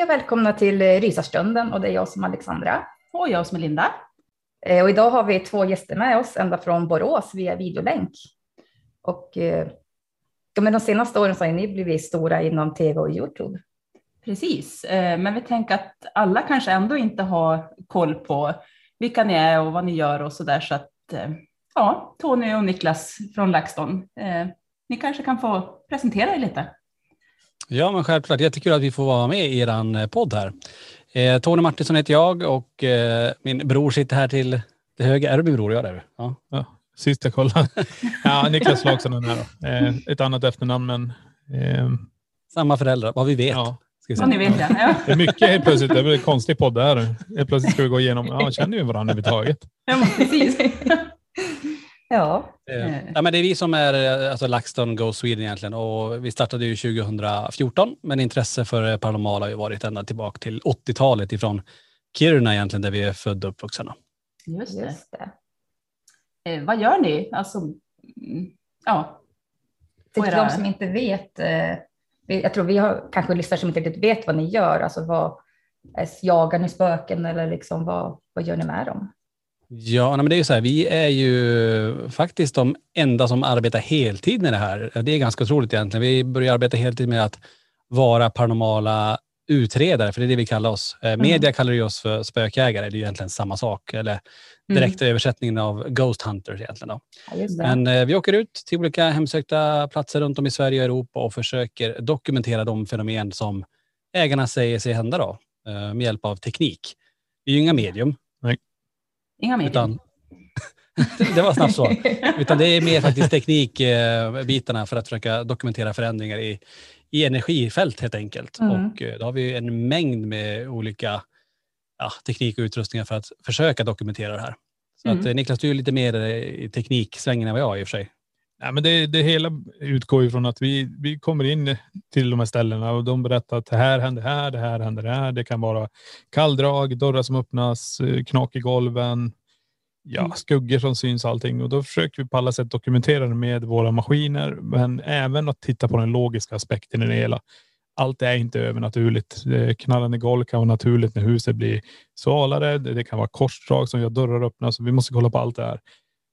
Hej och välkomna till eh, Rysarstunden och det är jag som Alexandra. Och jag som är Linda. Eh, Och idag har vi två gäster med oss ända från Borås via videolänk. Och eh, ja, men de senaste åren så har ni blivit stora inom tv och Youtube. Precis, men vi tänker att alla kanske ändå inte har koll på vilka ni är och vad ni gör och så där. Så att ja, Tony och Niklas från LaxTon, ni kanske kan få presentera er lite. Ja, men självklart. Jättekul att vi får vara med i er podd här. Eh, Tony Martinsson heter jag och eh, min bror sitter här till, till höger. Är du min bror? Ja, det är du. Ja. Ja, sist jag kollade. Ja, Niklas Lagsson är då. Eh, ett annat efternamn, men eh, Samma föräldrar, vad vi vet. ja. Ska vi Vad ni säga. vet ja. ja. Det är mycket helt plötsligt. Det är väl en konstig podd det här. Helt plötsligt ska vi gå igenom, ja, känner vi varandra överhuvudtaget? ja precis. Ja, Eh, ja, men det är vi som är eh, alltså LaxTon Go Sweden egentligen och vi startade ju 2014 men intresse för paranormal har ju varit ända tillbaka till 80-talet ifrån Kiruna egentligen där vi är födda och uppvuxna. Just det. just det. Eh, vad gör ni? Alltså, mm, ja, Till era- de som inte vet, eh, jag tror vi har kanske lyssnare som inte riktigt vet vad ni gör. Alltså vad, eh, jagar ni spöken eller liksom vad, vad gör ni med dem? Ja, men det är ju så här, vi är ju faktiskt de enda som arbetar heltid med det här. Det är ganska otroligt egentligen. Vi börjar arbeta heltid med att vara paranormala utredare, för det är det vi kallar oss. Eh, Media kallar ju oss för spökjägare, det är ju egentligen samma sak. Eller direkt översättningen av Ghost Hunters egentligen. Då. Ja. Men eh, vi åker ut till olika hemsökta platser runt om i Sverige och Europa och försöker dokumentera de fenomen som ägarna säger sig hända då, eh, med hjälp av teknik. Vi är ju inga medium, inga medier. utan det var snabbt så. Utan det är mer faktiskt teknikbitarna för att försöka dokumentera förändringar i, i energifält helt enkelt. Mm. Och eh, då har vi en mängd med olika ja, teknik och utrustningar för att försöka dokumentera det här. Så Mm. att, eh, Niklas, du är lite mer eh, i tekniksvängen än vad jag är i och för sig. Nej, men det, det hela utgår ju från att vi, vi kommer in till de här ställena och de berättar att det här händer här, det här händer här. Det kan vara kalldrag, dörrar som öppnas, eh, knak i golven, ja, skuggor som syns allting. Och då försöker vi på alla sätt dokumentera det med våra maskiner, men även att titta på den logiska aspekten i det hela. Allt är inte övernaturligt. Eh, Knallande golv kan vara naturligt när huset blir svalare. Det det kan vara korsdrag som gör dörrar öppna. Så vi måste kolla på allt det här.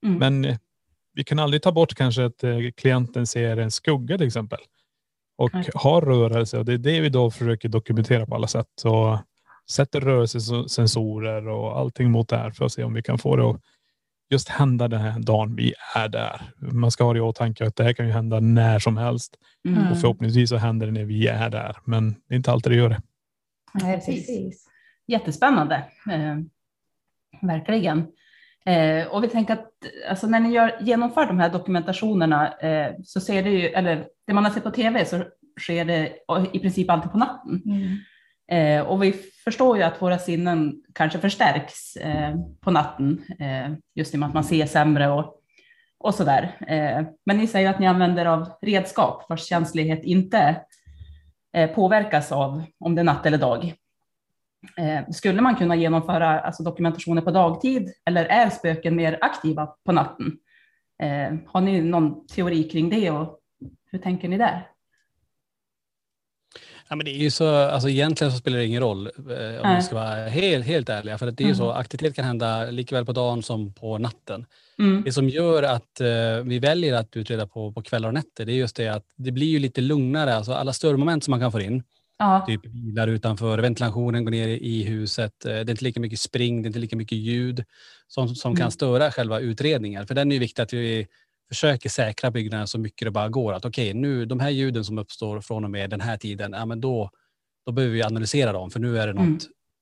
Mm. Men eh, vi kan aldrig ta bort kanske att eh, klienten ser en skugga till exempel och Nej. har rörelse och det är det vi då försöker dokumentera på alla sätt. Så, sätter rörelsesensorer och allting mot det här för att se om vi kan få det att just hända den här dagen vi är där. Man ska ha det i åtanke att det här kan ju hända när som helst Mm. och förhoppningsvis så händer det när vi är där. Men det är inte alltid det gör det. Nej, Precis. precis. Jättespännande. Eh, verkligen. Eh, och vi tänker att alltså, när ni gör, genomför de här dokumentationerna eh, så ser det ju, eller det man har sett på tv så sker det i princip alltid på natten. Mm. Eh, och vi förstår ju att våra sinnen kanske förstärks eh, på natten, eh, just i och med att man ser sämre och, och så där. Eh, men ni säger att ni använder av redskap vars känslighet inte påverkas av om det är natt eller dag. Eh, skulle man kunna genomföra alltså, dokumentationer på dagtid eller är spöken mer aktiva på natten? Eh, har ni någon teori kring det och hur tänker ni där? Ja, men det är ju så, alltså egentligen så spelar det ingen roll eh, om vi ska vara helt, helt ärliga. För att det är ju så, Mm. aktivitet kan hända likväl på dagen som på natten. Mm. Det som gör att eh, vi väljer att utreda på, på kvällar och nätter, det är just det att det blir ju lite lugnare. Alltså alla störmoment som man kan få in, Ja. typ bilar utanför, ventilationen går ner i huset, eh, det är inte lika mycket spring, det är inte lika mycket ljud som, som Mm. kan störa själva utredningen. För den är ju viktigt att vi försöker säkra byggnaden så mycket det bara går. Att okej, nu de här ljuden som uppstår från och med den här tiden, ja, men då, då behöver vi analysera dem för nu är det något, Mm.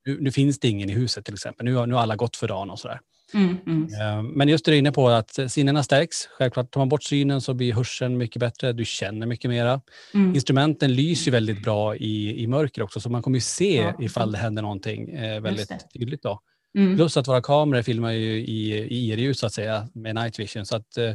nu, nu finns det ingen i huset till exempel. Nu har, nu har alla gått för dagen och sådär. Mm, mm. Eh, Men just det du är inne på att sinnena stärks. Självklart tar man bort synen så blir hörseln mycket bättre. Du känner mycket mera. Mm. Instrumenten lyser väldigt bra i, i mörker också så man kommer ju se Ja. ifall det händer någonting eh, väldigt tydligt då. Mm. Plus att våra kameror filmar ju i, i IR-ljus så att säga med night vision så att eh,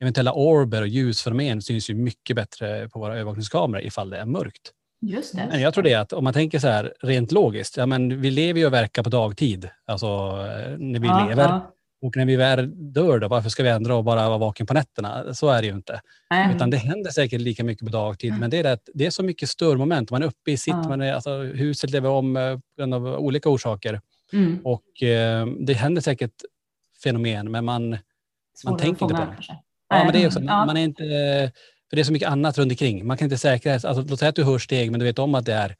eventuella orber och ljusfenomen syns ju mycket bättre på våra övervakningskameror ifall det är mörkt. Just det. Men jag tror det att om man tänker så här rent logiskt, ja men vi lever ju och verkar på dagtid, alltså eh, när vi Ja, lever. ja. Och när vi väl dör då, varför ska vi ändra och bara vara vaken på nätterna? Så är det ju inte. Nej. Utan det händer säkert lika mycket på dagtid. Men det är, det, det är så mycket störmoment. Man är uppe i sitt, Ja. man är, alltså, huset lever om eh, på grund av olika orsaker. Mm. Och eh, det händer säkert fenomen, men man, Svårare att tänker inte på det. kanske. ja, men det är också, man är inte, för det är så mycket annat runt omkring. Man kan inte säkra, alltså, låt säga att du hör steg, men du vet om att det är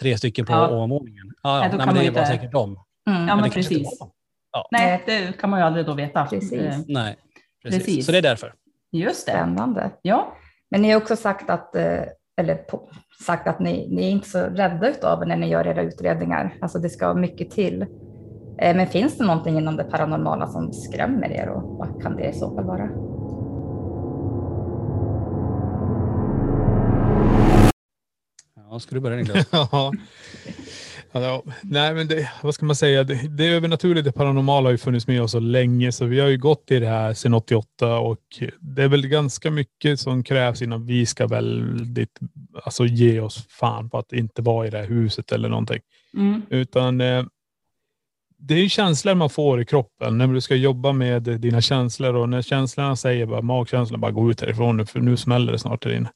tre stycken på Ja. ovanvåningen. Ja, Nej, ja, nej, kan men man det var inte- säkert dem. Mm. Ja, men inte precis. var. Ja. Nej, det kan man ju aldrig då veta. Precis. Eh, Nej, precis. Precis. Så det är därför. Just det. Spännande. Ja. Men ni har också sagt att, eh, eller på, sagt att ni, ni är inte så rädda utav när ni gör era utredningar. Alltså det ska mycket till. Eh, Men finns det någonting inom det paranormala som skrämmer er och vad kan det i så fall vara? Ja, ska du börja Niklas? Ja. Ja, nej, men det, vad ska man säga? Det, det övernaturliga, det paranormala har ju funnits med oss så länge, så vi har ju gått i det här sedan 88 och det är väl ganska mycket som krävs innan vi ska väldigt, alltså ge oss fan på att inte vara i det här huset eller någonting. Mm. Utan eh, det är ju känslor man får i kroppen när du ska jobba med dina känslor och när känslorna säger bara magkänslan bara gå ut härifrån nu för nu smäller det snart där inne.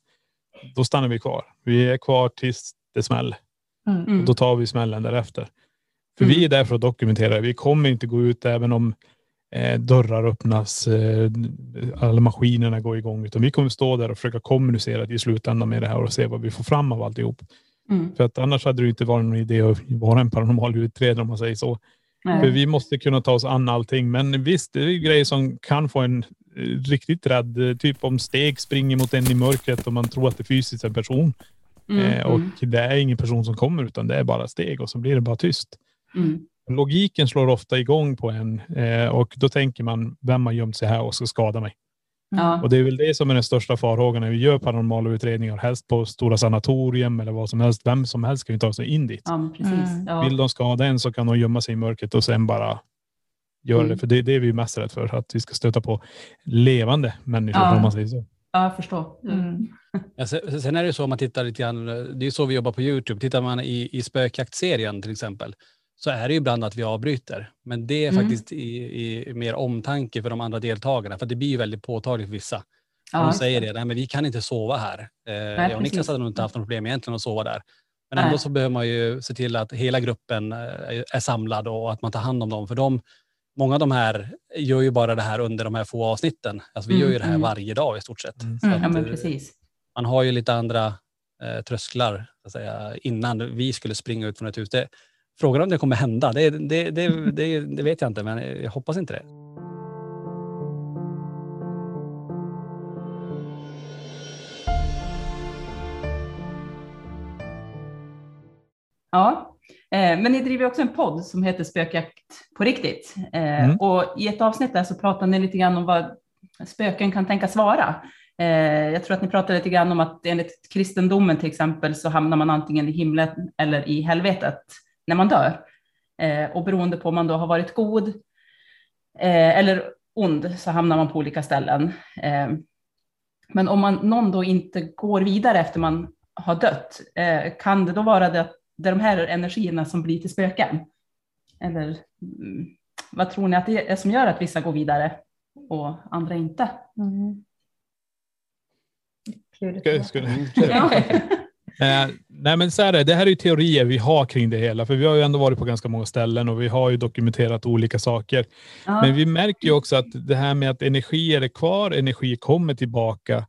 Då stannar vi kvar. Vi är kvar tills det smäller. Mm. Och då tar vi smällen därefter. För Mm. vi är där för att dokumentera. Vi kommer inte gå ut även om eh, dörrar öppnas, eh, alla maskinerna går igång. Utan vi kommer stå där och försöka kommunicera i slutändan med det här och se vad vi får fram av alltihop. Mm. För att annars hade det inte varit någon idé att vara en paranormal utredare om man säger så. För vi måste kunna ta oss an allting. Men visst, det är grejer som kan få en riktigt rädd. Eh, Typ om steg springer mot en i mörkret och man tror att det är fysiskt en person. Mm. Eh, och Mm. det är ingen person som kommer utan det är bara steg och så blir det bara tyst. Mm. Logiken slår ofta igång på en eh, och då tänker man, vem har gömt sig här och ska skada mig? Ja. Och det är väl det som är den största farhågan när vi gör paranormala utredningar, helst på stora sanatorium eller vad som helst. Vem som helst kan ju ta sig in dit. ja. Mm. Ja. Vill de skada en så kan de gömma sig i mörkret och sen bara göra Mm. det. För det, det är vi mest rädd för, att vi ska stöta på levande människor Ja. om man säger så. ja, jag förstår. Mm. Ja, sen sen är det så om man tittar lite grann, det är så vi jobbar på Youtube. Tittar man i, i spökjaktserien till exempel så är det ju ibland att vi avbryter. Men det är Mm. faktiskt i, i mer omtanke för de andra deltagarna. För det blir ju väldigt påtagligt för vissa. Ja, de säger det, nej men vi kan inte sova här. Eh, jag och Niklas hade nog inte haft något problem egentligen att sova där. Men Nej. ändå så behöver man ju se till att hela gruppen eh, är samlad och att man tar hand om dem. För de, många av de här gör ju bara det här under de här få avsnitten. Alltså vi Mm, gör ju det här mm. varje dag i stort sett. Mm. Så Mm, att, ja, men eh, precis. man har ju lite andra eh, trösklar så att säga, innan vi skulle springa ut från ett hus. Det, Frågan om det kommer hända, det, det, det, det, det vet jag inte, men jag hoppas inte det. Ja, men ni driver också en podd som heter Spökjakt på riktigt. Eh, Mm. Och i ett avsnitt där så pratar ni lite grann om vad spöken kan tänkas vara. Eh, Jag tror att ni pratar lite grann om att enligt kristendomen till exempel så hamnar man antingen i himlen eller i helvetet när man dör. Eh, Och beroende på om man då har varit god eh, eller ond så hamnar man på olika ställen. Eh, Men om man, någon då inte går vidare efter man har dött, eh, kan det då vara det, det är de här energierna som blir till spöken? Eller mm, vad tror ni att det är som gör att vissa går vidare och andra inte? Mm. Ja. Eh, nej men så här är det, det här är ju teorier vi har kring det hela, för vi har ju ändå varit på ganska många ställen och vi har ju dokumenterat olika saker. Ja. Men vi märker ju också att det här med att energier är kvar, energier kommer tillbaka,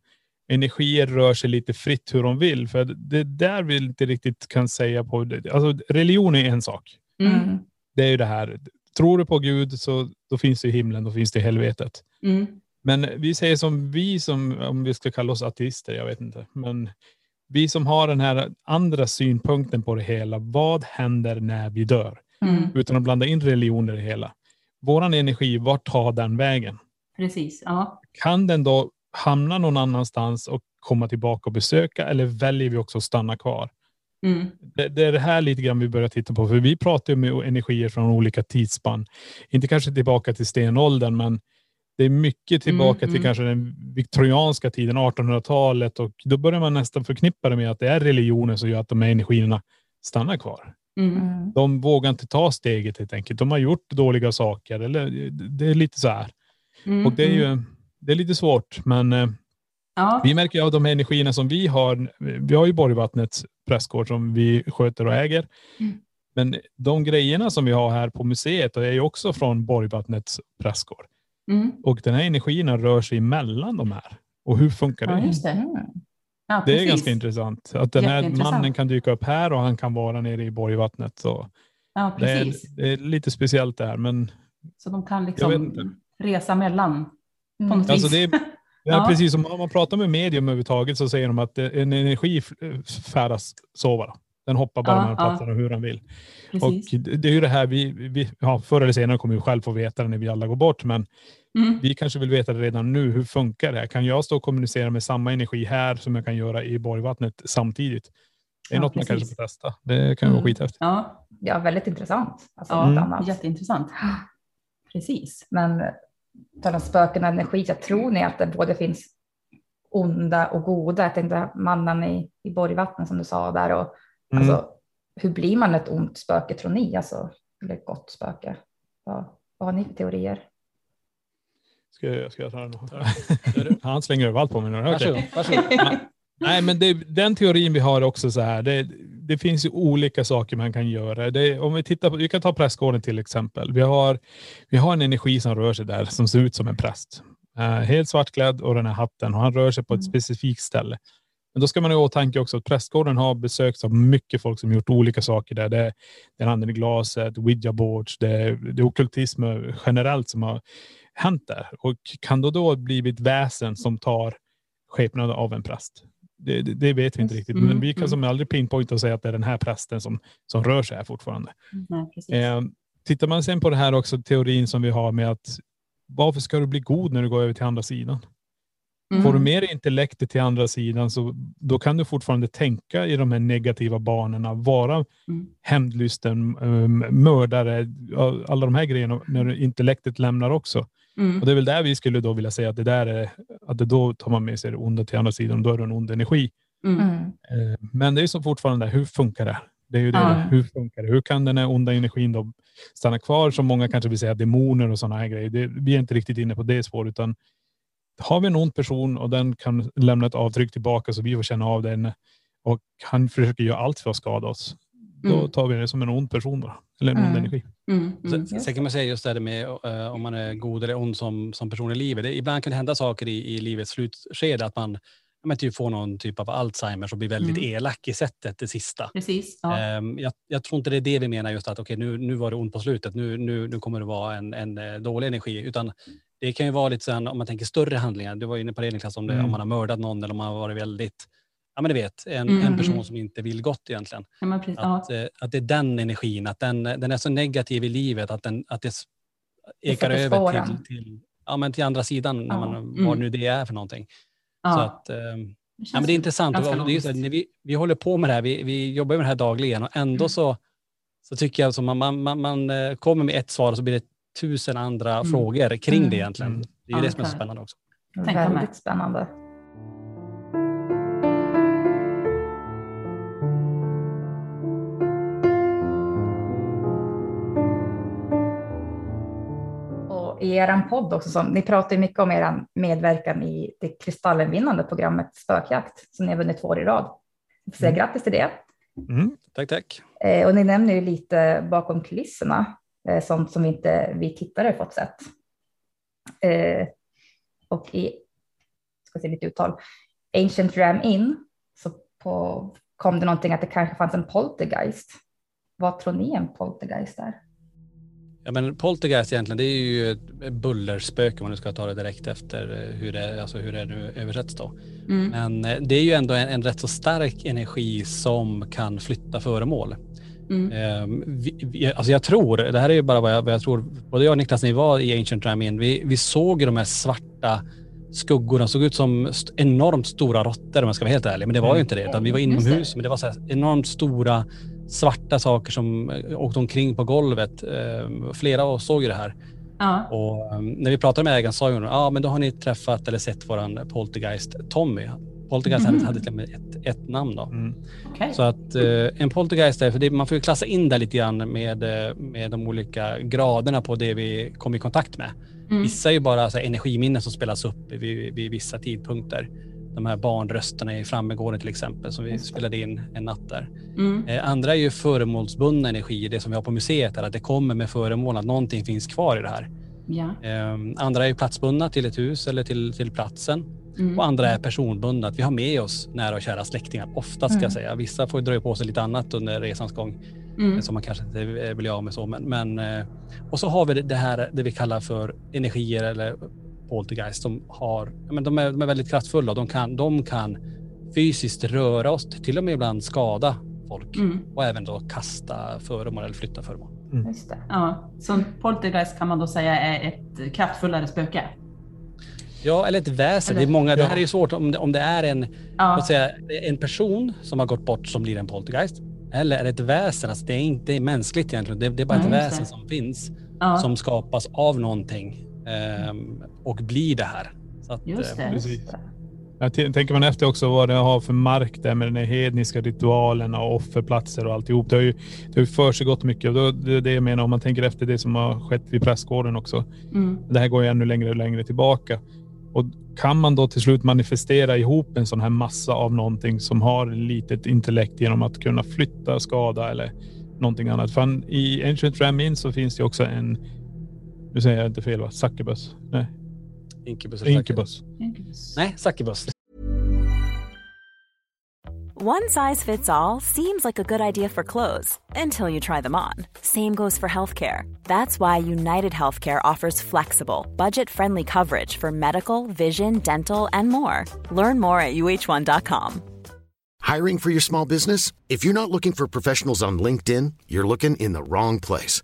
energier rör sig lite fritt hur de vill. För det är där vi inte riktigt kan säga på, alltså religion är en sak. Mm. Det är ju det här, tror du på Gud så då finns det i himlen, då finns det i helvetet. Mm. Men vi säger som vi som, om vi ska kalla oss ateister, jag vet inte, men vi som har den här andra synpunkten på det hela. Vad händer när vi dör? Mm. Utan att blanda in religion i det hela. Våran energi, vart tar den vägen? Precis, ja. Kan den då hamna någon annanstans och komma tillbaka och besöka eller väljer vi också att stanna kvar? Mm. Det, det är det här lite grann vi börjar titta på, för vi pratar ju med energier från olika tidsspann. Inte kanske tillbaka till stenåldern, men det är mycket tillbaka Mm, till mm. kanske den viktorianska tiden, 1800-talet och då börjar man nästan förknippa det med att det är religionen som gör att de här energierna stannar kvar. Mm. Mm. De vågar inte ta steget helt enkelt. De har gjort dåliga saker. Eller, det är lite så här. Mm. Och det är mm. ju det är lite svårt, men eh, Ja. vi märker ju av de energierna som vi har. Vi har ju Borgvattnets prästgård som vi sköter och äger. Mm. Men de grejerna som vi har här på museet är ju också från Borgvattnets prästgård. Mm. Och den här energierna rör sig mellan de här. Och hur funkar Ja, det? just det. Mm. Ja, Det är ganska intressant. Att den här mannen kan dyka upp här och han kan vara nere i Borgvattnet. Så Ja, det, är, precis. det är lite speciellt det här. Men Så de kan liksom resa mellan på Mm. något Alltså vis. det är, ja, Ja. precis som om man pratar med medium överhuvudtaget så säger de att eh, en energi f- färdas så bara. Den hoppar bara Ja, mellan ja. platserna hur den vill. precis. Och det är ju det här vi, vi ja, förr eller senare kommer vi själv få veta det när vi alla går bort. Men Mm. vi kanske vill veta det redan nu. Hur funkar det? här? Kan jag stå och kommunicera med samma energi här som jag kan göra i Borgvattnet samtidigt? Det är Ja, något man kanske precis. får testa. Det kan ju vara Mm. skithäftigt. Ja, Ja, väldigt intressant. Alltså, ja jätteintressant. Precis. Men tal om spöken och energi, jag tror ni att det både finns onda och goda? Jag tänkte mannen i, i Borgvattnet som du sa där. Och, Mm. alltså, hur blir man ett ont spöke tror ni? Alltså, eller ett gott spöke? Vad, vad har ni för teorier? Ska, jag- ska jag ta den? Han slänger över allt på mig nu. Okej. Varsågod. varsågod. Nej, men det, den teorin vi har också så här. Det, det finns ju olika saker man kan göra. Det, om vi tittar på, vi kan ta prästgården till exempel. Vi har, vi har en energi som rör sig där som ser ut som en präst. Eh, helt svartklädd och den här hatten och han rör sig på ett Mm. specifikt ställe. Men då ska man ha i åtanke också att prästgården har besökts av mycket folk som gjort olika saker där. Det, det är handen i glaset, ouija boards, det, det är ockultism generellt som har hänt där. Och kan då då blivit väsen som tar skepnad av en präst? Det, det, vet vi inte riktigt, Mm, men vi kan mm. som aldrig pinpointa och säga att det är den här prästen som, som rör sig här fortfarande. Precis. Eh, tittar man sen på det här också, teorin som vi har med att varför ska du bli god när du går över till andra sidan? Mm. Får du med dig intellektet till andra sidan så då kan du fortfarande tänka i de här negativa banorna, vara Mm. hämndlysten, um, mördare, alla de här grejerna när intellektet lämnar också. Mm. Och det är väl där vi skulle då vilja säga att det där är, att det då tar man med sig det onda till andra sidan, då är det en ond energi. Mm. Mm. Eh, Men det är som fortfarande, hur funkar det? Det är ju det, Ja. hur funkar det? Hur kan den här onda energin då stanna kvar? Som många kanske vill säga demoner och sådana här grejer. Det, vi är inte riktigt inne på det spåret, utan har vi en ond person och den kan lämna ett avtryck tillbaka så vi får känna av den och han försöker göra allt för att skada oss. Då Mm. tar vi det som en ond person bara. Eller en ond Mm. energi. Mm. Mm. Sen, sen kan man säga just det här med eh, om man är god eller ond som, som person i livet. Det, ibland kan det hända saker i, i livets slutskede att man, men typ får någon typ av Alzheimer och blir väldigt Mm. elak i sättet det sista. Precis. Ja. Ehm, jag, jag tror inte det är det vi menar just att okej nu, nu var det ont på slutet, nu, nu, nu kommer det vara en, en eh, dålig energi. Utan det kan ju vara lite sen om man tänker större handlingar. Du var inne på det Niklas, om, det, Mm. om man har mördat någon eller om man har varit väldigt, ja men du vet, en, Mm, en person mm. som inte vill gott egentligen. Ja, men precis. Ja. Att, eh, att det är den energin, att den, den är så negativ i livet att, den, att det Det ekar får över till, till, ja, men till andra sidan, när Ja. man, Mm. vad nu det är för någonting. Ja. Så att, ehm, Det Ja, men det är intressant. det är så, när vi, vi håller på med det här, vi, vi jobbar med det här dagligen och ändå Mm. så, så tycker jag att man, man, man, man eh, kommer med ett svar och så blir det tusen andra Mm. frågor kring Mm. det egentligen. Mm. Det är ju Ja, det det som är så spännande också. Väldigt spännande. I er podd också, som, ni pratar ju mycket om er medverkan i det kristallenvinnande programmet Spökjakt som ni har vunnit två år i rad. Jag får säga Mm. grattis till det. Mm. Tack, tack. Eh, och ni nämner ju lite bakom kulisserna, eh, sånt som inte vi tittare fått sett. Eh, och i, ska se lite uttal, Ancient Ram In så på, kom det någonting att det kanske fanns en poltergeist. Vad tror ni en poltergeist är? Ja, men poltergeist egentligen, det är ju ett bullerspöke om man nu ska ta det direkt efter eh, hur det, alltså hur det nu översätts då. Mm. Men eh, det är ju ändå en, en rätt så stark energi som kan flytta föremål. Mm. Ehm, vi, vi, alltså jag tror, det här är ju bara vad jag, vad jag tror, både jag och Niklas när vi var i Ancient Ramin, vi, vi såg ju de här svarta skuggorna, såg ut som st- enormt stora råttor om jag ska vara helt ärlig. Men det var ju inte det, utan vi var inomhus, men det var så här enormt stora svarta saker som eh, åkte omkring på golvet. Ehm, flera av oss såg ju det här. Ja. Och ehm, när vi pratade med ägaren sa hon, ja ah, men då har ni träffat eller sett våran poltergeist Tommy. Poltergeist Mhm. hade, hade till och med ett, ett namn då. Mm. Okej. Så att eh, en poltergeist är, för det, man får ju klassa in det lite grann med, eh, med de olika graderna på det vi kom i kontakt med. Mm. Vissa är ju bara så här, energiminnen som spelas upp vid, vid vissa tidpunkter. De här barnrösterna i Frammegården till exempel som vi spelade in en natt där. Mm. Eh, andra är ju föremålsbundna energier, det som vi har på museet, här, att det kommer med föremål, att någonting finns kvar i det här. Ja. Eh, andra är ju platsbundna till ett hus eller till, till platsen. Mm. Och andra är personbundna, att vi har med oss nära och kära släktingar. Ofta ska Mm. jag säga. Vissa får dröja på sig lite annat under resans gång Mm. som man kanske inte vill av med så. Men, men, eh, och så har vi det här det vi kallar för energier eller poltergeist som har, ja, men de, är, de är väldigt kraftfulla. De kan, de kan fysiskt röra oss, till och med ibland skada folk Mm. och även då kasta föremål eller flytta föremål. Just det. Ja. Så en poltergeist kan man då säga är ett kraftfullare spöke? Ja, eller ett väsen. Eller- det, är många, det här Ja. är ju svårt om det, om det är en Ja. Säga, en person som har gått bort som blir en poltergeist. Eller är det ett väsen? Alltså det är inte mänskligt egentligen. Det, det är bara Nej, ett väsen det. som finns. ja. Som skapas av någonting. Ehm, och blir det här. Så att, Just eh, det. Precis. Ja, t- tänker man efter också vad det har för mark där med den här hedniska ritualen och offerplatser och alltihop. Det har ju, det har ju försiggått mycket. Och då, det är det jag menar om man tänker efter det som har skett vid prästgården också. Mm. Det här går ju ännu längre och längre tillbaka. Och kan man då till slut manifestera ihop en sån här massa av någonting som har litet intellekt genom att kunna flytta, skada eller någonting annat. För i Ancient Ramin så finns det också en, nu säger jag inte fel va? Succubus? Nej, Incubus. eller Incubus. Nej, Succubus. One size fits all seems like a good idea for clothes until you try them on. Same goes for healthcare. That's why United Healthcare offers flexible, budget friendly coverage for medical, vision, dental, and more. Learn more at uh1.com. Hiring for your small business? If you're not looking for professionals on LinkedIn, you're looking in the wrong place.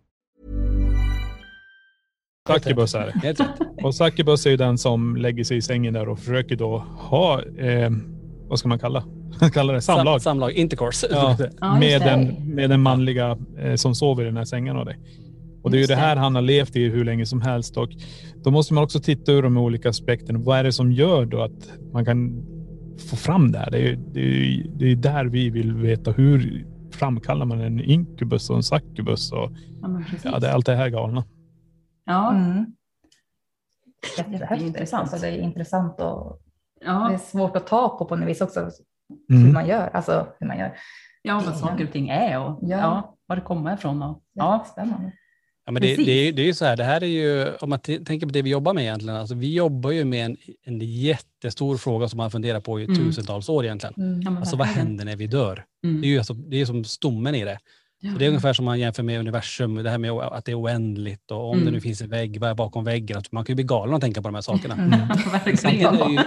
Succubus är det. Och Succubus är ju den som lägger sig i sängen där och försöker då ha, eh, vad ska man kalla, kalla det? Samlag. Sam, samlag. Intercourse. Ja, med, den, med den manliga eh, som sover i den här sängen av dig. Och det är ju det här han har levt i hur länge som helst. Och då måste man också titta ur de olika aspekterna. Vad är det som gör då att man kan få fram det här? Det är ju det är, det är där vi vill veta hur framkallar man en inkubus och en succubus och Ja, ja, det är allt det här galna. Ja, Mm. Jätteintressant. Alltså, det är intressant och det ja, är svårt att ta på på något vis också. Mm. Hur man gör. Alltså hur man gör. ja, vad saker och ting är och ja. Ja. var det kommer ifrån. Och, ja. Ja, men det, det, är, ju- det är ju så här, det här är ju, om man tänker på det vi jobbar med egentligen, alltså vi jobbar ju med en, en jättestor fråga som man funderar på i Mm. tusentals år egentligen. Mm. Ja, Alltså vad händer när vi dör? Mm. Det är ju alltså, det är som stommen i det. Ja. Det är ungefär som man jämför med universum, det här med att det är oändligt och om det Mm. nu finns en vägg, vad är bakom väggen? Att Man kan ju bli galen att tänka på de här sakerna. Mm. Men Samtidigt är det ju Verkligen.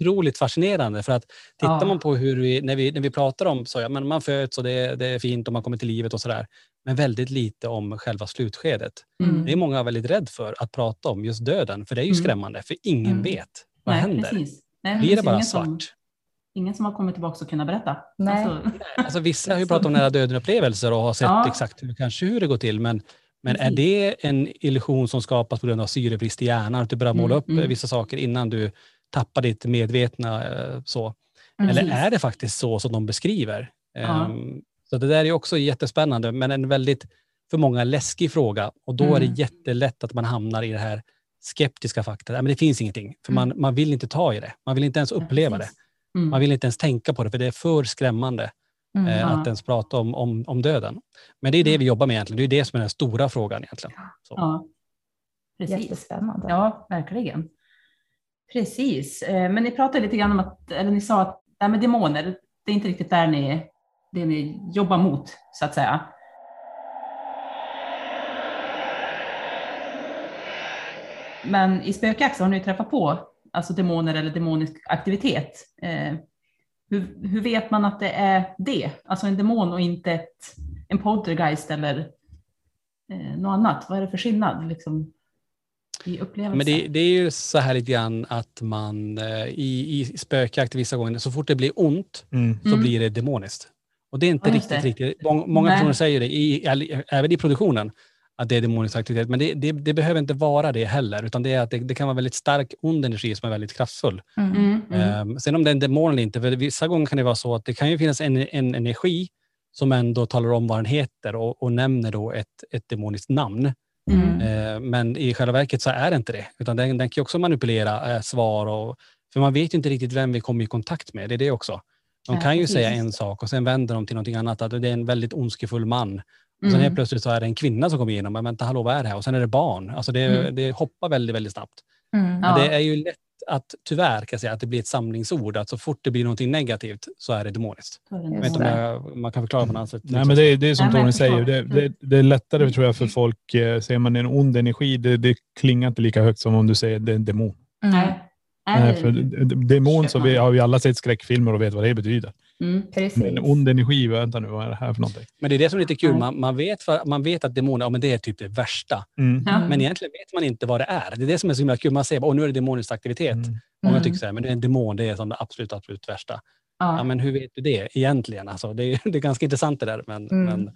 otroligt fascinerande för att tittar Ja. man på hur vi, när vi, när vi pratar om så, ja, men man föds och det, det är fint och man kommer till livet och sådär. Men väldigt lite om själva slutskedet. Mm. Det är många väldigt rädd för att prata om just döden, för det är ju Mm. skrämmande, för ingen Mm. vet vad Nej, händer. precis. Nej, Blir det bara svart? Som, ingen som har kommit tillbaka och kunnat berätta. Nej. Alltså, Alltså, vissa har ju pratat om nära döden-upplevelser och har sett Ja. exakt hur, kanske hur det går till, men, men är det en illusion som skapas på grund av syrebrist i hjärnan? Att du börjar måla Mm, upp mm. eh, vissa saker innan du tappar ditt medvetna? eh, så. Mm. Eller är det faktiskt så som de beskriver? Ja. Ehm, så det där är också jättespännande, men en väldigt för många läskig fråga. Och då är Mm. det jättelätt att man hamnar i det här skeptiska faktorn. Nej, men det finns ingenting, för man, man vill inte ta i det. Man vill inte ens uppleva det. Mm. Man vill inte ens tänka på det, för det är för skrämmande Mm. eh, Ja. att ens prata om, om, om döden. Men det är det vi jobbar med egentligen. Det är det som är den stora frågan egentligen. Så. Ja, precis. Jättespännande. Ja, verkligen. Precis. Eh, Men ni pratade lite grann om att, eller ni sa att det här med demoner, det är inte riktigt där ni, det ni jobbar mot, så att säga. Men i spökjakt så har ni träffat på alltså demoner eller demonisk aktivitet. Eh, hur, hur vet man att det är det? Alltså en demon och inte ett, en poltergeist eller eh, något annat? Vad är det för skillnad liksom, i upplevelsen? Men det, det är ju så här lite grann att man eh, i, i spökjakt vissa gånger, så fort det blir ont Mm. så Mm. blir det demoniskt. Och det är inte Ja, riktigt, det. riktigt. Många, många Nej. personer säger det, i, även i produktionen, att det är demonisk aktivitet. Men det, det, det behöver inte vara det heller, utan det, är att det, det kan vara väldigt stark ond energi som är väldigt kraftfull. Mm. Mm. Ehm, sen om det är en demon eller inte, för vissa gånger kan det vara så att det kan ju finnas en, en energi som ändå talar om vad den heter och, och nämner då ett, ett demoniskt namn. Mm. Eh, men i själva verket så är det inte det, utan den, den kan ju också manipulera eh, svar. Och, för man vet ju inte riktigt vem vi kommer i kontakt med, det är det också. De Ja, kan ju precis. säga en sak och sen vänder de till någonting annat, att det är en väldigt ondskefull man. Och sen Mm. helt plötsligt så är det en kvinna som kommer igenom, men vänta, hallå, vad är det här? Och sen är det barn. Alltså det, Mm. det hoppar väldigt, väldigt snabbt. Mm. Men Ja. det är ju lätt att, tyvärr, kan jag säga, att det blir ett samlingsord. Att så fort det blir någonting negativt så är det demoniskt. Jag vet inte om jag, man kan förklara på något sätt. Nej, men det, är- det är som Tony säger, det, det, det är lättare tror jag för folk, eh, säger man en ond energi, det, det klingar inte lika högt som om du säger det är en demon. Mm. Nej. Nej, för demon så vi, har vi alla sett skräckfilmer och vet vad det betyder. Mm. Men ond energi, vänta nu, vad är det här för någonting? Men det är det som är lite kul. Man, man, vet, vad- man vet att demoner, ja, men det är typ det värsta. Mm. Ja. Men egentligen vet man inte vad det är. Det är det som är så himla kul. Man säger att nu är det demonisk aktivitet. Mm. Många Mm. tycker så här, men det är en demon, det är som det absolut, absolut värsta. Ja. Ja. men hur vet du det egentligen? Alltså, det, är, det är ganska intressant det där. Men, Mm. men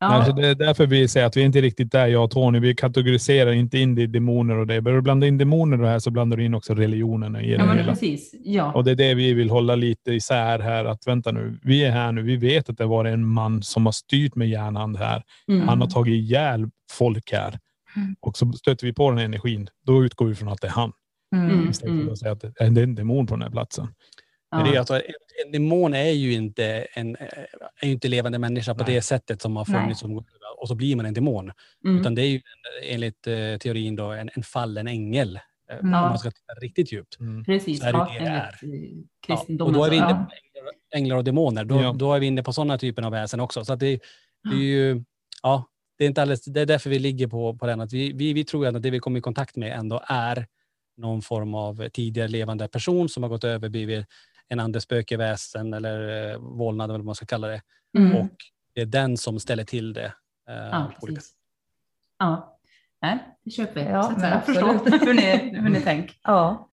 Ja. Alltså det är därför vi säger att vi inte är riktigt där, jag och Tony. Vi kategoriserar inte in det i demoner och det. Börjar du blanda in demoner och det här så blandar du in också religionerna i det ja, men hela. precis. Ja. Och det är det vi vill hålla lite isär här. Att vänta nu, vi är här nu. Vi vet att det var en man som har styrt med järnhand här. Mm. Han har tagit ihjäl folk här. Mm. Och så stöter vi på den energin. Då utgår vi från att det är han. Mm. Istället för Mm. att säga att det är en demon på den här platsen. Men det är alltså, en, demon är ju inte en är ju inte levande människa på Nej. det sättet som har funnits. Som, och så blir man en demon. Mm. Utan det är ju en, enligt eh, teorin då, en, en fallen ängel. eh, Om man ska titta riktigt djupt. Precis. så är det ja, det eh, Ja, och då är vi inne på änglar, änglar och demoner. Då, Ja. då är vi inne på sådana typer av väsen också. Så att det, det är ju, ja, det är inte alldeles, det är därför vi ligger på, på den. Att vi, vi, vi tror att det vi kommer i kontakt med ändå är någon form av tidigare levande person som har gått över, blivit en andespökeväsen eller eh, vålnad eller vad man ska kalla det. Mm. Och det är den som ställer till det. Eh, Ja, på olika precis. Ja. Nej, det köper vi. Ja, så att men jag förstår absolut. hur ni, hur ni tänker. Ja.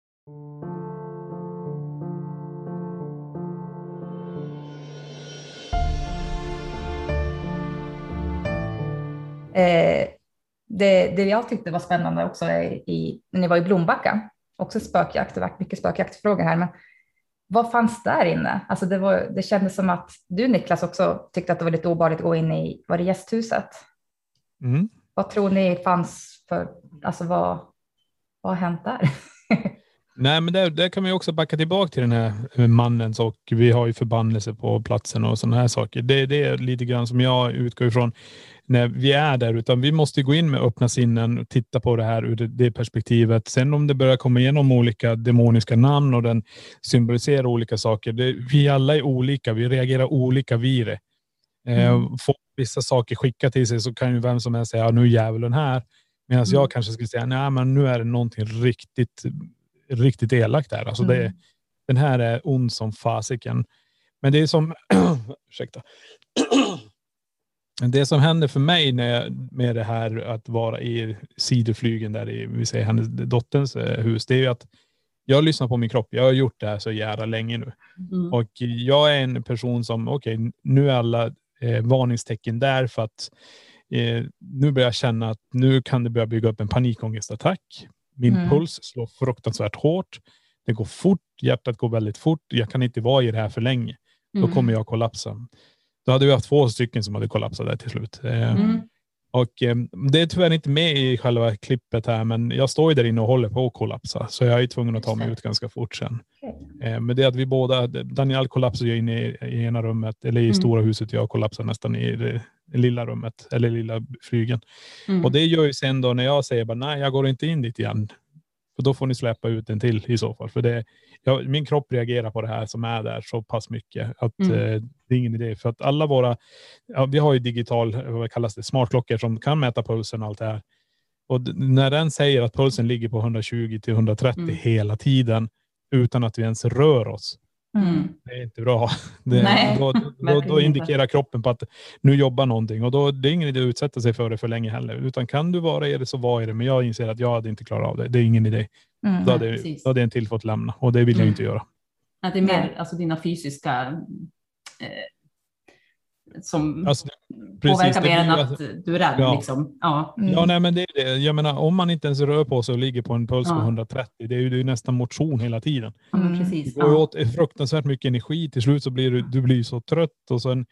Eh, det, det jag tyckte var spännande också är i, när ni var i Blombacka, också spökjakt, det varit mycket spökjaktfrågor här, men vad fanns där inne? Alltså det, var, det kändes som att du Niklas också tyckte att det var lite obehagligt att gå in i, var det gästhuset? Mm. Vad tror ni fanns för, alltså vad, vad har hänt där? Nej, men där, där kan man ju också backa tillbaka till den här mannens och vi har ju förbannelse på platsen och sådana här saker. Det, det är lite grann som jag utgår ifrån när vi är där, utan vi måste gå in med öppna sinnen och titta på det här ur det, det perspektivet. Sen om det börjar komma igenom olika demoniska namn och den symboliserar olika saker. Det, vi alla är olika, vi reagerar olika vid det. Eh, Mm. får vissa saker skicka till sig så kan ju vem som helst säga, ja, nu är djävulen här. Medan Mm. jag kanske skulle säga, nej men nu är det någonting riktigt, riktigt elakt där. Alltså det, Mm. den här är ond som fasiken. Men det är som, ursäkta. Det som händer för mig när jag, med det här att vara i sidoflygen där i, vi säger hennes dotterns eh, hus, det är ju att jag lyssnar på min kropp. Jag har gjort det här så jävla länge nu. Mm. Och jag är en person som, okej, nu är alla eh, varningstecken där för att eh, nu börjar jag känna att nu kan det börja bygga upp en panikångestattack. Min Mm. puls slår fruktansvärt hårt. Det går fort, hjärtat går väldigt fort. Jag kan inte vara i det här för länge. Då Mm. kommer jag kollapsa. Då hade vi haft två stycken som hade kollapsat där till slut. Eh, Mm. Och eh, det är tyvärr inte med i själva klippet här, men jag står ju där inne och håller på att kollapsa. Så jag är tvungen att ta mig ut ganska fort sen. Eh, Men det är att vi båda, Daniel kollapsar ju inne i, i ena rummet, eller i Mm. stora huset. Jag kollapsar nästan i det, lilla rummet, eller lilla flygen. Mm. Och det gör ju sen då när jag säger bara nej, jag går inte in dit igen. För då får ni släppa ut en till i så fall. För det, jag, min kropp reagerar på det här som är där så pass mycket att Mm. eh, det är ingen idé. För att alla våra, ja, vi har ju digital, vad kallas det, smartklockor som kan mäta pulsen och allt det här. Och när den säger att pulsen ligger på 120 till 130 Mm. hela tiden utan att vi ens rör oss. Mm. Det är inte bra. Det, Nej, då, då, då indikerar kroppen på att nu jobbar någonting och då det är ingen idé att utsätta sig för det för länge heller. Utan kan du vara i det så var i det. Men jag inser att jag hade inte klarat av det. Det är ingen idé. Mm. Då, hade, precis. då hade en till fått lämna och det vill jag Mm. inte göra. Att det är mer alltså, dina fysiska eh, som Alltså, precis, påverkar det mer än att ju- du är rädd. Ja. Liksom. Ja. Ja, nej, men det är det. Jag menar, om man inte ens rör på sig och ligger på en puls på Ja. 130, det är ju det är ju nästan motion hela tiden. Mm. precis. Det går Ja. åt fruktansvärt mycket energi. Till slut så blir du, du blir så trött och sen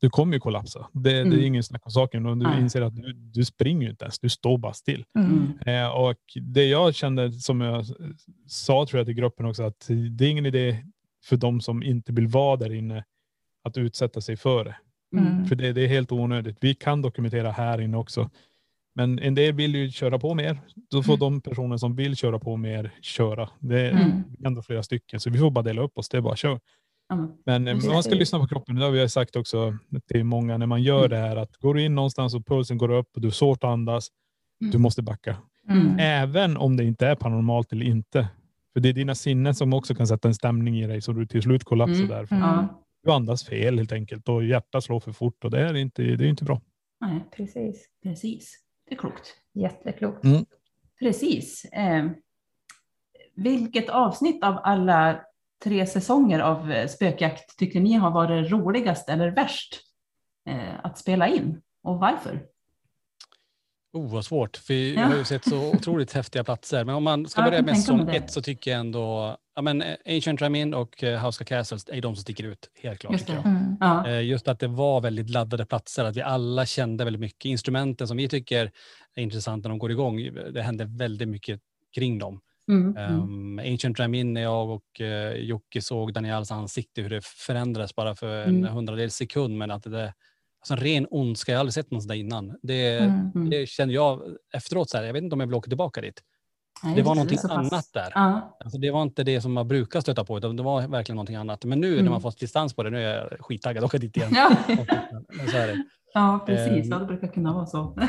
du kommer ju kollapsa. Det, det är Mm. ingen snack om saken. Och du Nej. inser att du, du springer ju inte ens. Du står bara still. Mm. Eh, och det jag kände, som jag sa tror jag till gruppen också, att det är ingen idé för de som inte vill vara där inne att utsätta sig för det. Mm. För det, det är helt onödigt. Vi kan dokumentera här inne också. Men en del vill ju köra på mer. Då får de personer som vill köra på mer köra. Det är Mm. ändå flera stycken, så vi får bara dela upp oss. Det är bara kör. Men- Men eh, Precis. man ska lyssna på kroppen. Det har vi sagt också till många när man gör Mm. det här. Att går du in någonstans och pulsen går upp och du har svårt att andas, Mm. du måste backa. Mm. Även om det inte är paranormalt eller inte. För det är dina sinnen som också kan sätta en stämning i dig så du till slut kollapsar Mm. där. Mm. Ja. Du andas fel helt enkelt och hjärtat slår för fort och det är inte, det är inte bra. Nej, Precis. precis. Det är klokt. Jätteklokt. Precis. Eh, vilket avsnitt av alla tre säsonger av eh, spökjakt tycker ni har varit roligast eller värst eh, att spela in? Och varför? Oh, vad svårt. För vi Ja. har ju sett så otroligt häftiga platser. Men om man ska Ja, jag börja med det. ett så tycker jag ändå ja, men eh, Ancient Ramin och eh, House of Castles är de som sticker ut. Helt klart. Just jag. Mm. Ja. Eh, Just att det var väldigt laddade platser, att vi alla kände väldigt mycket. Instrumenten som vi tycker är intressanta när de går igång, det hände väldigt mycket kring dem. Mm. Um, Ancient Ramin när jag och uh, Jocke såg Daniels ansikte, hur det förändrades bara för en Mm. hundradels sekund. Men att det, alltså en ren ondska, jag har aldrig sett något sånt där innan. Det, Mm. Mm. det kände jag efteråt, så här, jag vet inte om jag vill åka tillbaka dit. Nej, det var någonting pass. annat där. Ja. Alltså, det var inte det som man brukar stöta på, utan det var verkligen någonting annat. Men nu när Mm. man fått distans på det, nu är jag skittaggad att åka dit igen. Ja. Det. ja, precis. Ja, det brukar kunna vara så.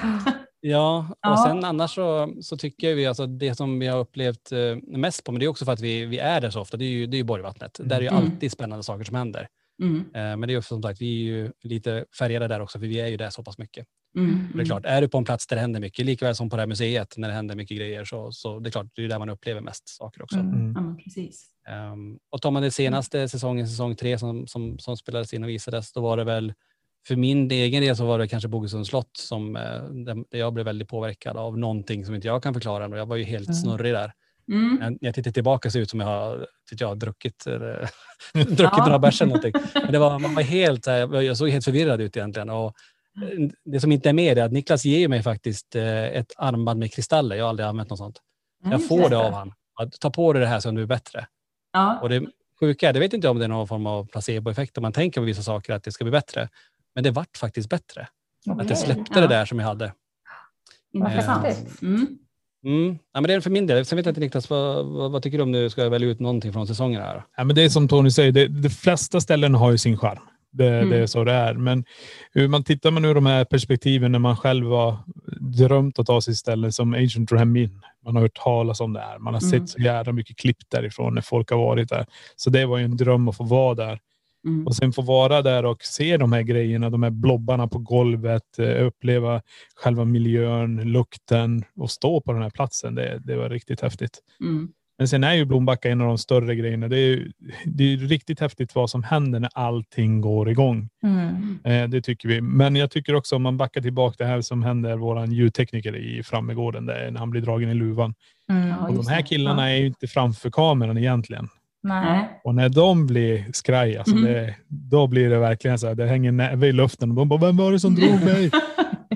Ja, och Ja. sen annars så, så tycker vi alltså det som vi har upplevt eh, mest på, men det är också för att vi, vi är där så ofta, det är ju, det är ju Borgvattnet. Där är ju Mm. alltid spännande saker som händer. Mm. Eh, men det är ju som sagt, vi är ju lite färgade där också, för vi är ju där så pass mycket. Mm. Det är klart, är du på en plats där det händer mycket, likväl som på det här museet när det händer mycket grejer, så, så det är klart, det är där man upplever mest saker också. Mm. Mm. Ja, men precis. Um, och tar man den senaste säsongen, säsong tre, som, som, som spelades in och visades, då var det väl för min egen del så var det kanske Bogesunds slott som eh, där jag blev väldigt påverkad av någonting som inte jag kan förklara. Och jag var ju helt Mm. snurrig där. Mm. När jag tittar tillbaka ser det ut som jag har, tycker jag, har druckit, eller, druckit Ja. några bärs eller någonting. Men det var, man var helt, här, jag såg helt förvirrad ut egentligen. Och eh, det som inte är med är att Niklas ger mig faktiskt eh, ett armband med kristaller. Jag har aldrig använt något sånt. Ja, Jag får det av. Att ta på dig det här så du är bättre. Ja. Och det sjuka är, det vet inte jag om det är någon form av placeboeffekt om man tänker på vissa saker att det ska bli bättre. Men det vart faktiskt bättre. Att Okej. jag släppte Ja. det där som jag hade. Intressant. häftigt. Mm. Mm. Ja, men det är för min del. Sen vet jag inte Niklas, vad, vad, vad tycker du om du ska välja ut någonting från säsongen här? Ja, men det är som Tony säger, det, de flesta ställen har ju sin charm. Det, Mm. det är så det är. Men hur man tittar man ur de här perspektiven när man själv har drömt att ta sig ställen som Agent Ramin. Man har hört talas om det här. Man har Mm. sett så jävla mycket klipp därifrån när folk har varit där. Så det var ju en dröm att få vara där. Mm. Och sen få vara där och se de här grejerna, de här blobbarna på golvet, eh, uppleva själva miljön, lukten och stå på den här platsen. Det, det var riktigt häftigt. Mm. Men sen är ju Blombacka en av de större grejerna. Det är, det är riktigt häftigt vad som händer när allting går igång. Mm. Eh, det tycker vi. Men jag tycker också om man backar tillbaka det här som händer våran ljudtekniker i Frammegården, där när han blir dragen i luvan. Mm. Och de här killarna är ju inte framför kameran egentligen. Nej. Och när de blir skraj, alltså Mm. det, då blir det verkligen så här, det hänger näve i luften. Och de bara, vem var det som drog mig?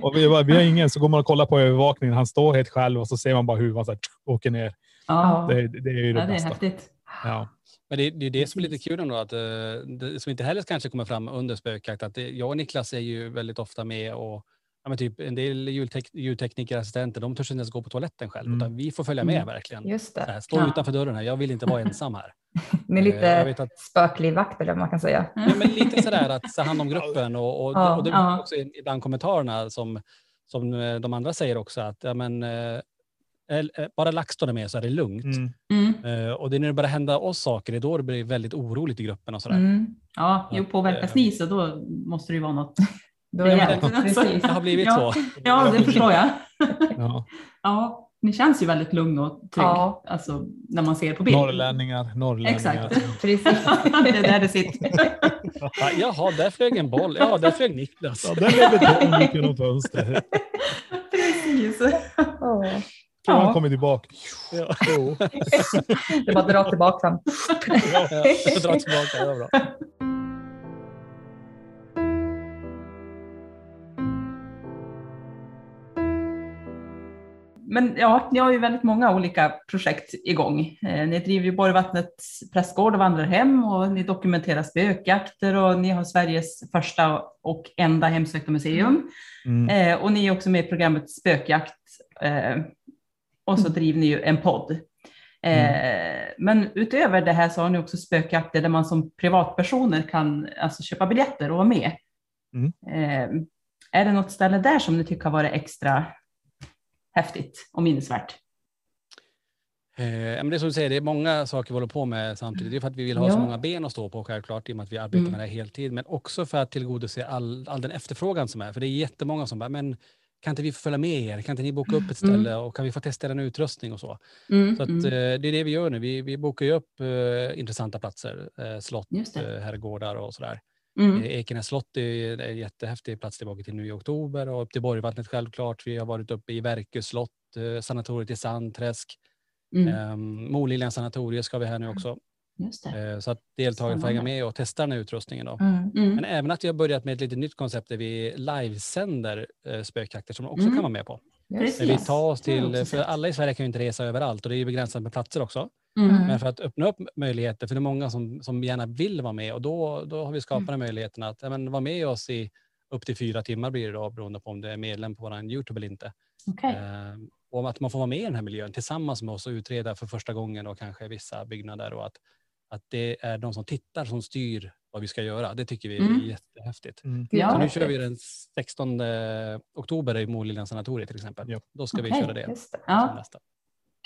och vi, bara, vi har ingen, så går man och kollar på övervakningen. Han står helt själv och så ser man bara huvan så här, åker ner. Ja. Det, det är ju det ja, det är bästa. häftigt. Ja. Men det, det är det som är lite kul ändå, att, eh, det, som inte heller kanske kommer fram under spökjakt, att det, jag och Niklas är ju väldigt ofta med och ja, men typ en del ljudtek, ljudtekniker, assistenter, de törs inte ens gå på toaletten själv, Mm. utan vi får följa med Mm. verkligen. Just det. Stå Ja. utanför dörren här, jag vill inte vara ensam här. Ni är Eh, jag lite vet att- spöklivvakt eller vad man kan säga. Ja, men lite sådär att ta hand om gruppen och, och, Ja, och det ja. var också ibland kommentarerna som, som eh, de andra säger också att ja, men, eh, eh, bara LaxTon är med så är det lugnt. Mm. Mm. Eh, och det är när det börjar hända oss saker, det är då det blir väldigt oroligt i gruppen och sådär. Mm. Ja, jo, påverkas eh, ni så då måste det ju vara något. Då är man, precis. Det har blivit Ja. så. Ja, det förstår jag. Ja. Ja, ni känns ju väldigt lugn och trygg Ja. alltså, när man ser på bild. Norrlänningar, norrlänningar. Exakt. Precis. det är där det sitter. Ja, jaha, där flög en boll. Ja, där flög Niklas. Ja, där blev det boll gick genom fönstret. Precis. Åh. Tror han Ja. kommer tillbaka. Ja. Det är bara att dra tillbaka den. Ja, jag drar tillbaka, det var bra. Men ja, ni har ju väldigt många olika projekt igång. Eh, ni driver ju Borgvattnets prästgård och vandrarhem och ni dokumenterar spökjakter och ni har Sveriges första och enda hemsökta museum. Mm. Eh, och ni är också med i programmet Spökjakt. Eh, och så driver ni ju en podd. Eh, Men utöver det här så har ni också spökjakter där man som privatpersoner kan alltså, köpa biljetter och vara med. Mm. Eh, är det något ställe där som ni tycker har varit extra häftigt och minnesvärt? Eh, men det är som du säger, det är många saker vi håller på med samtidigt. Det är för att vi vill ha så Ja. många ben att stå på självklart, i och med att vi arbetar Mm. med det här heltid. Men också för att tillgodose all, all den efterfrågan som är. För det är jättemånga som bara, men kan inte vi följa med er? Kan inte ni boka upp ett Mm. ställe och kan vi få testa den utrustning och så? Mm, Så att, mm. eh, det är det vi gör nu. Vi, vi bokar ju upp eh, intressanta platser, eh, slott, eh, herrgårdar och sådär. Mm. Eh, Ekenäs slott är en jättehäftig plats tillbaka till nu i oktober och upp till Borgvattnet självklart. Vi har varit uppe i Verkö slott, eh, sanatoriet i Sandträsk. Mm. Um, Moliljans sanatorium ska vi här nu också. Just det. Eh, så att deltagarna får hänga med och testa den här utrustningen. Då. Mm. Mm. Men även att vi har börjat med ett lite nytt koncept där vi livesänder spökjakter som man också Mm. kan vara med på. Det. vi tar oss till, också för alla i Sverige kan ju inte resa överallt och det är begränsat med platser också. Mm. Men för att öppna upp möjligheter, för det är många som, som gärna vill vara med och då, då har vi skapat Mm. möjligheten att ja, men, vara med oss i upp till fyra timmar blir det då beroende på om du är medlem på vår Youtube eller inte. Okej. Eh, och att man får vara med i den här miljön tillsammans med oss och utreda för första gången och kanske vissa byggnader och att, att det är de som tittar som styr vad vi ska göra. Det tycker vi är Mm. jättehäftigt. Mm. Ja. Så nu kör vi den 16 oktober i Moliljans sanatorium till exempel. Ja. Då ska vi Okej, köra det. Det. Ja, nästa.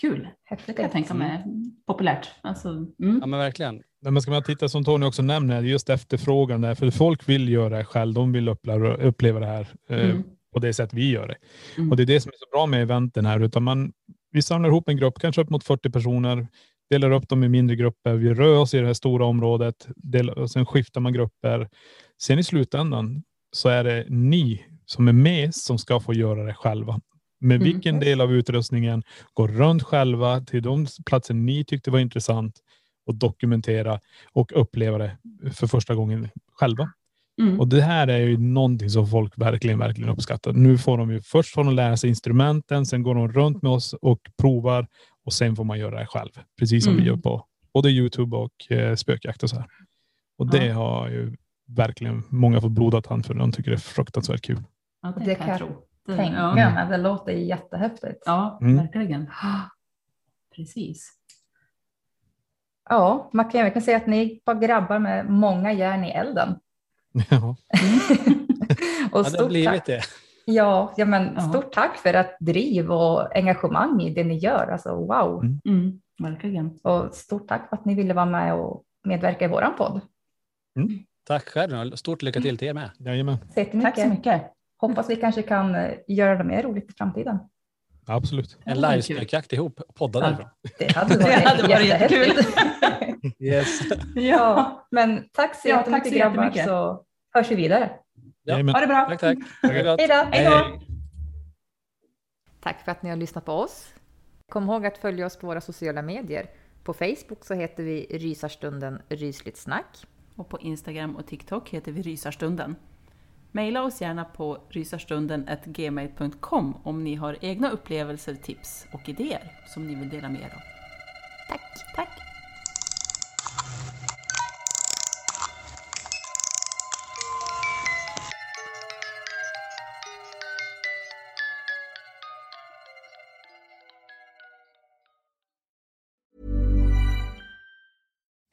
Kul. Det Häftigt. kan jag tänka mig. Populärt. Alltså, mm. Ja men verkligen. Men ska man titta som Tony också nämner, just efterfrågan där, för folk vill göra det själv. De vill uppleva, uppleva det här eh, Mm. på det sätt vi gör det. Mm. Och det är det som är så bra med eventen här. Utan man, vi samlar ihop en grupp, kanske upp mot 40 personer, delar upp dem i mindre grupper. Vi rör oss i det här stora området delar, och sen skiftar man grupper. Sen i slutändan så är det ni som är med som ska få göra det själva. Med Mm. vilken del av utrustningen, gå runt själva till de platser ni tyckte var intressant och dokumentera och uppleva det för första gången själva. Mm. Och det här är ju någonting som folk verkligen, verkligen uppskattar. Nu får de ju först får de lära sig instrumenten, sen går de runt med oss och provar och sen får man göra det själv. Precis som Mm. vi gör på både Youtube och eh, spökjakt och så här. Och det Ja. har ju verkligen många fått blodad tand för. De tycker det är fruktansvärt kul. Ja, det, kan jag tro. Det, Tänka ja. mig, det låter jättehäftigt. ja, Mm. verkligen. Precis. Ja, man kan, jag kan säga att ni är bara grabbar med många järn i elden. Ja. och Ja, det har stort blivit tack. det. Ja, ja, men Ja. stort tack för att driv och engagemang i det ni gör. Alltså wow. Mm. Mm. Verkligen. Och stort tack för att ni ville vara med och medverka i våran podd. Tack själv. Stort lycka till till er med. Jajamän. Tack så mycket. Hoppas vi kanske kan eh, göra det mer roligt i framtiden. absolut. En det livespökjakt ihop. Podda Ja. därifrån. Det hade Det varit, hade varit jättehäftigt. Yes. ja, men tack så Ja, tack jättemycket så grabbar jättemycket. så hörs vi vidare. Ja. Ha det bra. Tack, tack. Det gott. Hej då! Hej, hej. Tack för att ni har lyssnat på oss. Kom ihåg att följa oss på våra sociala medier. På Facebook så heter vi Rysarstunden Rysligt Snack. Och på Instagram och TikTok heter vi Rysarstunden. Maila oss gärna på rysarstunden.gmail.com om ni har egna upplevelser, tips och idéer som ni vill dela med er av. Tack! Tack!